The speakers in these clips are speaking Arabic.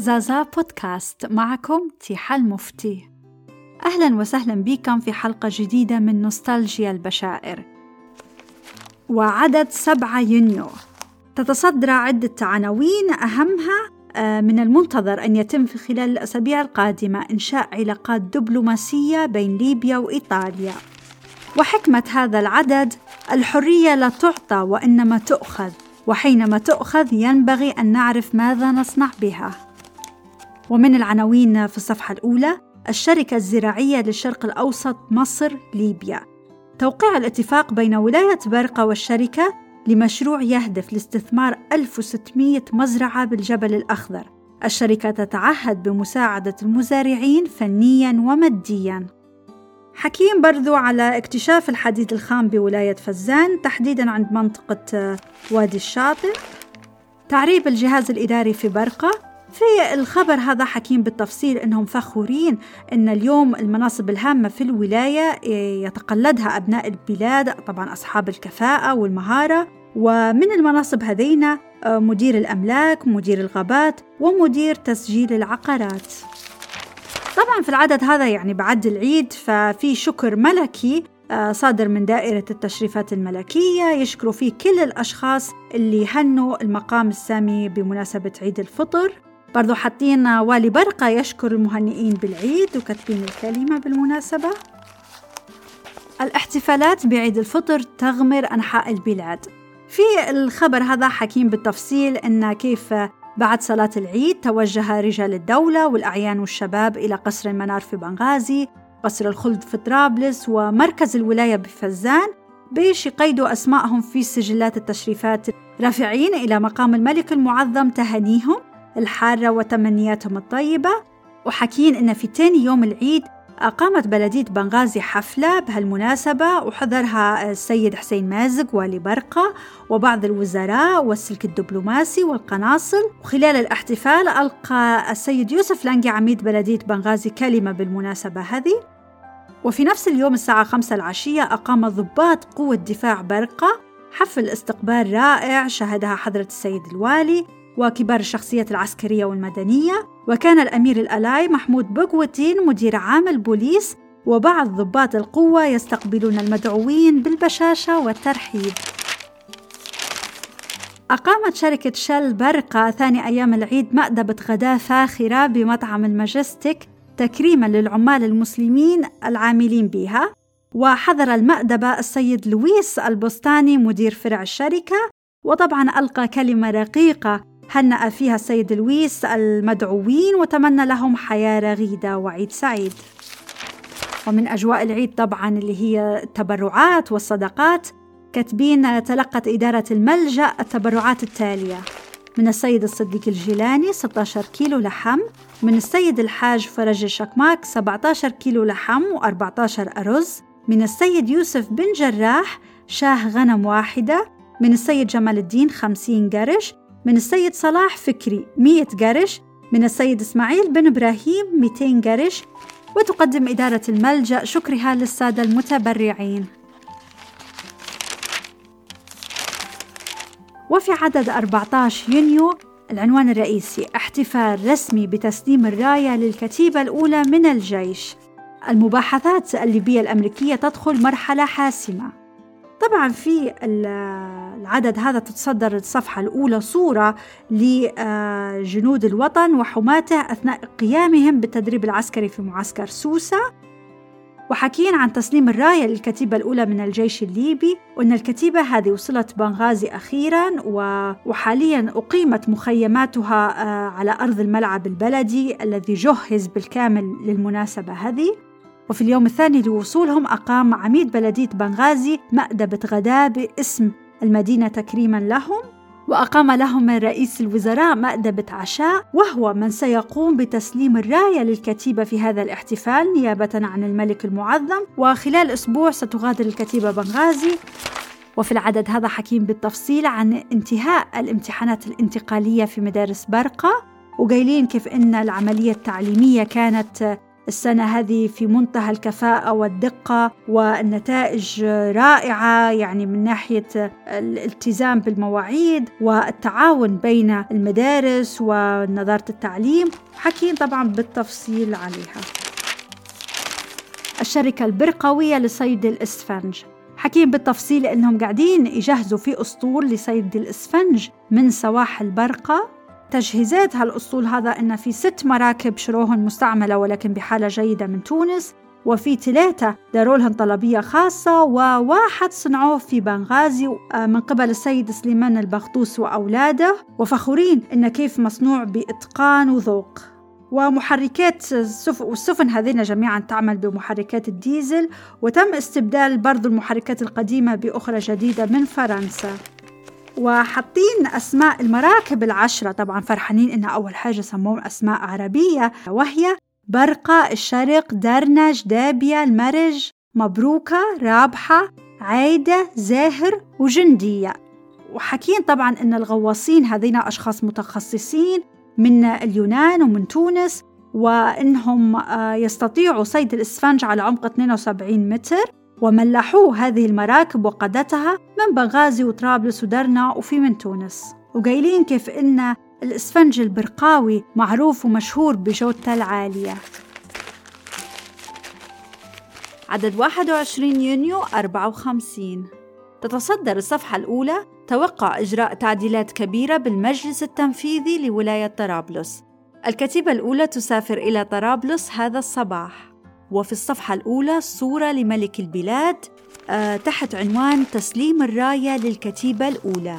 زازا بودكاست معكم تيحة المفتي. أهلا وسهلا بكم في حلقة جديدة من نوستالجيا البشائر. وعدد 7 يونيو تتصدر عدة عناوين أهمها آه، من المنتظر أن يتم في خلال الأسابيع القادمة إنشاء علاقات دبلوماسية بين ليبيا وإيطاليا. وحكمة هذا العدد الحرية لا تعطى وإنما تؤخذ وحينما تؤخذ ينبغي أن نعرف ماذا نصنع بها. ومن العناوين في الصفحة الأولى الشركة الزراعية للشرق الأوسط مصر ليبيا. توقيع الاتفاق بين ولاية برقة والشركة لمشروع يهدف لاستثمار 1600 مزرعة بالجبل الأخضر. الشركة تتعهد بمساعدة المزارعين فنياً ومادياً. حكيم برضو على اكتشاف الحديد الخام بولاية فزان تحديداً عند منطقة وادي الشاطئ. تعريب الجهاز الإداري في برقة. في الخبر هذا حكيم بالتفصيل إنهم فخورين إن اليوم المناصب الهامة في الولاية يتقلدها أبناء البلاد طبعا أصحاب الكفاءة والمهارة. ومن المناصب هذين آه، مدير الأملاك مدير الغابات ومدير تسجيل العقارات. طبعا في العدد هذا يعني بعد العيد ففي شكر ملكي آه، صادر من دائرة التشريفات الملكية يشكروا فيه كل الأشخاص اللي هنوا المقام السامي بمناسبة عيد الفطر. برضو حاطين والي برقة يشكر المهنئين بالعيد وكاتبين الكلمة بالمناسبة. الاحتفالات بعيد الفطر تغمر أنحاء البلاد. في الخبر هذا حكيم بالتفصيل أن كيف بعد صلاة العيد توجه رجال الدولة والأعيان والشباب إلى قصر المنار في بنغازي قصر الخلد في طرابلس ومركز الولاية بفزان بيش يقيدوا أسمائهم في سجلات التشريفات رافعين إلى مقام الملك المعظم تهانيهم الحارة وتمنياتهم الطيبة. وحكين إن في تاني يوم العيد أقامت بلدية بنغازي حفلة بهالمناسبة وحضرها السيد حسين مازق والي برقة وبعض الوزراء والسلك الدبلوماسي والقناصل. وخلال الاحتفال ألقى السيد يوسف لانجي عميد بلدية بنغازي كلمة بالمناسبة هذه. وفي نفس اليوم الساعة خمسة العشية أقام ضباط قوة دفاع برقة حفل استقبال رائع شهدها حضرة السيد الوالي. وكبار الشخصيات العسكرية والمدنية وكان الأمير الألاي محمود بقوتين مدير عام البوليس وبعض ضباط القوة يستقبلون المدعوين بالبشاشة والترحيب. أقامت شركة شل برقة ثاني أيام العيد مأدبة غداء فاخرة بمطعم الماجستيك تكريما للعمال المسلمين العاملين بها وحضر المأدبة السيد لويس البستاني مدير فرع الشركة وطبعا ألقى كلمة رقيقة هنأ فيها السيد لويس المدعوين وتمنى لهم حياة رغيدة وعيد سعيد. ومن أجواء العيد طبعا اللي هي التبرعات والصدقات كاتبين تلقت إدارة الملجأ التبرعات التالية. من السيد الصديق الجيلاني 16 كيلو لحم من السيد الحاج فرج الشكماك 17 كيلو لحم و14 أرز من السيد يوسف بن جراح شاه غنم واحدة من السيد جمال الدين 50 قرش من السيد صلاح فكري 100 قرش من السيد إسماعيل بن إبراهيم 200 قرش وتقدم إدارة الملجأ شكرها للسادة المتبرعين. وفي عدد 14 يونيو العنوان الرئيسي احتفال رسمي بتسليم الراية للكتيبة الأولى من الجيش. المباحثات الليبية الأمريكية تدخل مرحلة حاسمة. طبعا في العدد هذا تتصدر الصفحة الأولى صورة لجنود الوطن وحماته أثناء قيامهم بالتدريب العسكري في معسكر سوسة وحكين عن تسليم الراية للكتيبة الأولى من الجيش الليبي وأن الكتيبة هذه وصلت بنغازي أخيرا وحاليا أقيمت مخيماتها آه، على أرض الملعب البلدي الذي جهز بالكامل للمناسبة هذه. وفي اليوم الثاني لوصولهم أقام عميد بلدية بنغازي مأدبة غداء باسم المدينة تكريما لهم وأقام لهم رئيس الوزراء مأدبة عشاء وهو من سيقوم بتسليم الراية للكتيبة في هذا الاحتفال نيابة عن الملك المعظم. وخلال أسبوع ستغادر الكتيبة بنغازي. وفي العدد هذا حكيم بالتفصيل عن انتهاء الامتحانات الانتقالية في مدارس برقة. وقايلين كيف أن العملية التعليمية كانت السنة هذه في منتهى الكفاءة والدقة والنتائج رائعة يعني من ناحية الالتزام بالمواعيد والتعاون بين المدارس ونظارة التعليم. حكي طبعا بالتفصيل عليها. الشركة البرقوية لصيد الإسفنج. حكيم بالتفصيل إنهم قاعدين يجهزوا في أسطول لصيد الإسفنج من سواحل برقة. تجهيزات هالأسطول هذا إن في ست مراكب شروهن مستعملة ولكن بحالة جيدة من تونس وفي ثلاثة داروا لهم طلبية خاصة وواحد صنعوه في بنغازي آه، من قبل السيد سليمان البغطوس وأولاده. وفخورين إن كيف مصنوع بإتقان وذوق. ومحركات السفن هذين جميعا تعمل بمحركات الديزل وتم استبدال برضو المحركات القديمة بأخرى جديدة من فرنسا. وحاطين أسماء المراكب العشرة. طبعا فرحانين إنها أول حاجة سموهم أسماء عربية وهي برقة الشرق درنج دابية المرج مبروكة رابحة عايدة زاهر وجندية. وحكين طبعا إن الغواصين هذين أشخاص متخصصين من اليونان ومن تونس وإنهم آه، يستطيعوا صيد الإسفنج على عمق 72 متر. وملحوه هذه المراكب وقادتها من بنغازي وطرابلس ودرنا وفي من تونس. وقايلين كيف إن الإسفنج البرقاوي معروف ومشهور بجودته العالية. عدد 21 يونيو 54 تتصدر الصفحة الأولى توقع إجراء تعديلات كبيرة بالمجلس التنفيذي لولاية طرابلس. الكتيبة الأولى تسافر إلى طرابلس هذا الصباح. وفي الصفحة الأولى صورة لملك البلاد آه تحت عنوان تسليم الراية للكتيبة الأولى.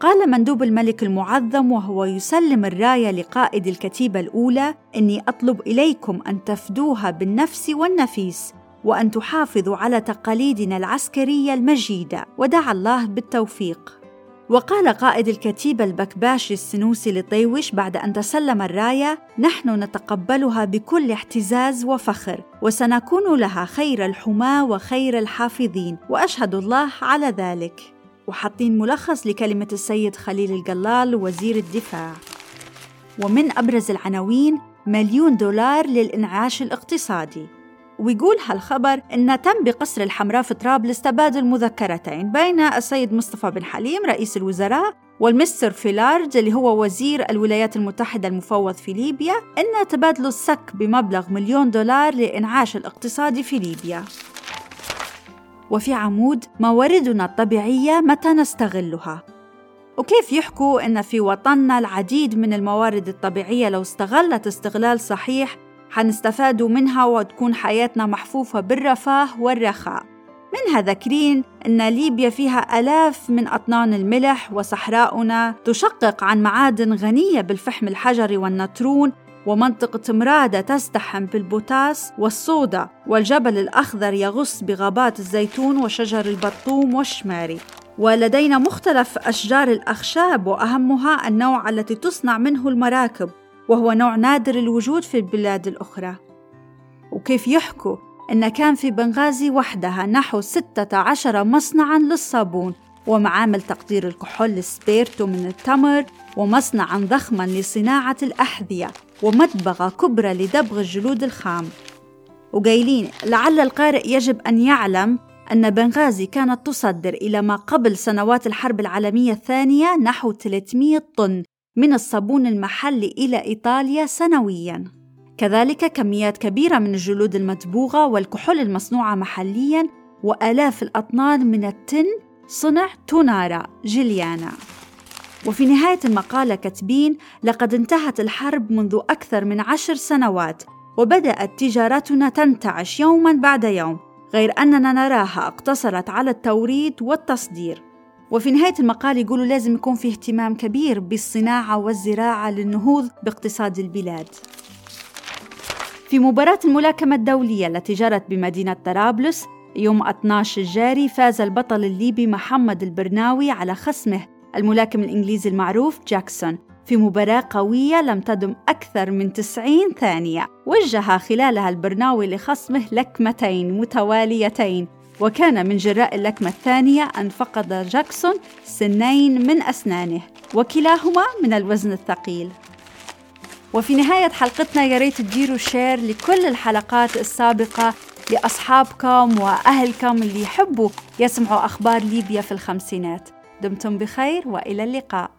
قال مندوب الملك المعظم وهو يسلم الراية لقائد الكتيبة الأولى إني أطلب إليكم أن تفدوها بالنفس والنفيس وأن تحافظوا على تقاليدنا العسكرية المجيدة ودعا الله بالتوفيق. وقال قائد الكتيبة البكباشي السنوسي لطيوش بعد أن تسلم الراية: نحن نتقبلها بكل احتزاز وفخر، وسنكون لها خير الحماة وخير الحافظين، وأشهد الله على ذلك. وحاطين ملخص لكلمة السيد خليل الجلال وزير الدفاع. ومن أبرز العناوين مليون دولار للإنعاش الاقتصادي ويقول هالخبر إن تم بقصر الحمراء في طرابلس تبادل مذكرتين بين السيد مصطفى بن حليم رئيس الوزراء والمستر فيلارد اللي هو وزير الولايات المتحدة المفوض في ليبيا إن تبادلوا السك بمبلغ مليون دولار لإنعاش الاقتصاد في ليبيا. وفي عمود مواردنا الطبيعية متى نستغلها؟ وكيف يحكوا إن في وطننا العديد من الموارد الطبيعية لو استغلت استغلال صحيح حنستفادوا منها وتكون حياتنا محفوفة بالرفاه والرخاء. منها ذاكرين أن ليبيا فيها آلاف من أطنان الملح وصحراؤنا تشقق عن معادن غنية بالفحم الحجري والنترون ومنطقة مرادة تزدحم بالبوتاس والصودا والجبل الأخضر يغص بغابات الزيتون وشجر البطوم والشماري. ولدينا مختلف أشجار الأخشاب وأهمها النوع التي تصنع منه المراكب. وهو نوع نادر الوجود في البلاد الأخرى. وكيف يحكوا إن كان في بنغازي وحدها نحو 16 مصنعاً للصابون ومعامل تقدير الكحول السبيرتو من التمر ومصنعا ضخما لصناعة الأحذية ومدبغة كبرى لدبغ الجلود الخام. وقايلين لعل القارئ يجب أن يعلم أن بنغازي كانت تصدر إلى ما قبل سنوات الحرب العالمية الثانية نحو 300 طن. من الصابون المحلي إلى إيطاليا سنوياً. كذلك كميات كبيرة من الجلود المدبوغة والكحول المصنوعة محلياً وآلاف الأطنان من التن صنع تونارا جيليانا. وفي نهاية المقالة كاتبين: لقد انتهت الحرب منذ أكثر من عشر سنوات، وبدأت تجارتنا تنتعش يوماً بعد يوم، غير أننا نراها اقتصرت على التوريد والتصدير. وفي نهاية المقال يقولوا لازم يكون في اهتمام كبير بالصناعة والزراعة للنهوض باقتصاد البلاد. في مباراة الملاكمة الدولية التي جرت بمدينة طرابلس يوم 12 الجاري فاز البطل الليبي محمد البرناوي على خصمه الملاكم الإنجليزي المعروف جاكسون. في مباراة قوية لم تدم أكثر من 90 ثانية وجه خلالها البرناوي لخصمه لكمتين متواليتين. وكان من جراء اللكمة الثانية أن فقد جاكسون سنين من أسنانه وكلاهما من الوزن الثقيل. وفي نهاية حلقتنا يا ريت تديروا شير لكل الحلقات السابقة لأصحابكم وأهلكم اللي يحبوا يسمعوا أخبار ليبيا في الخمسينات. دمتم بخير وإلى اللقاء.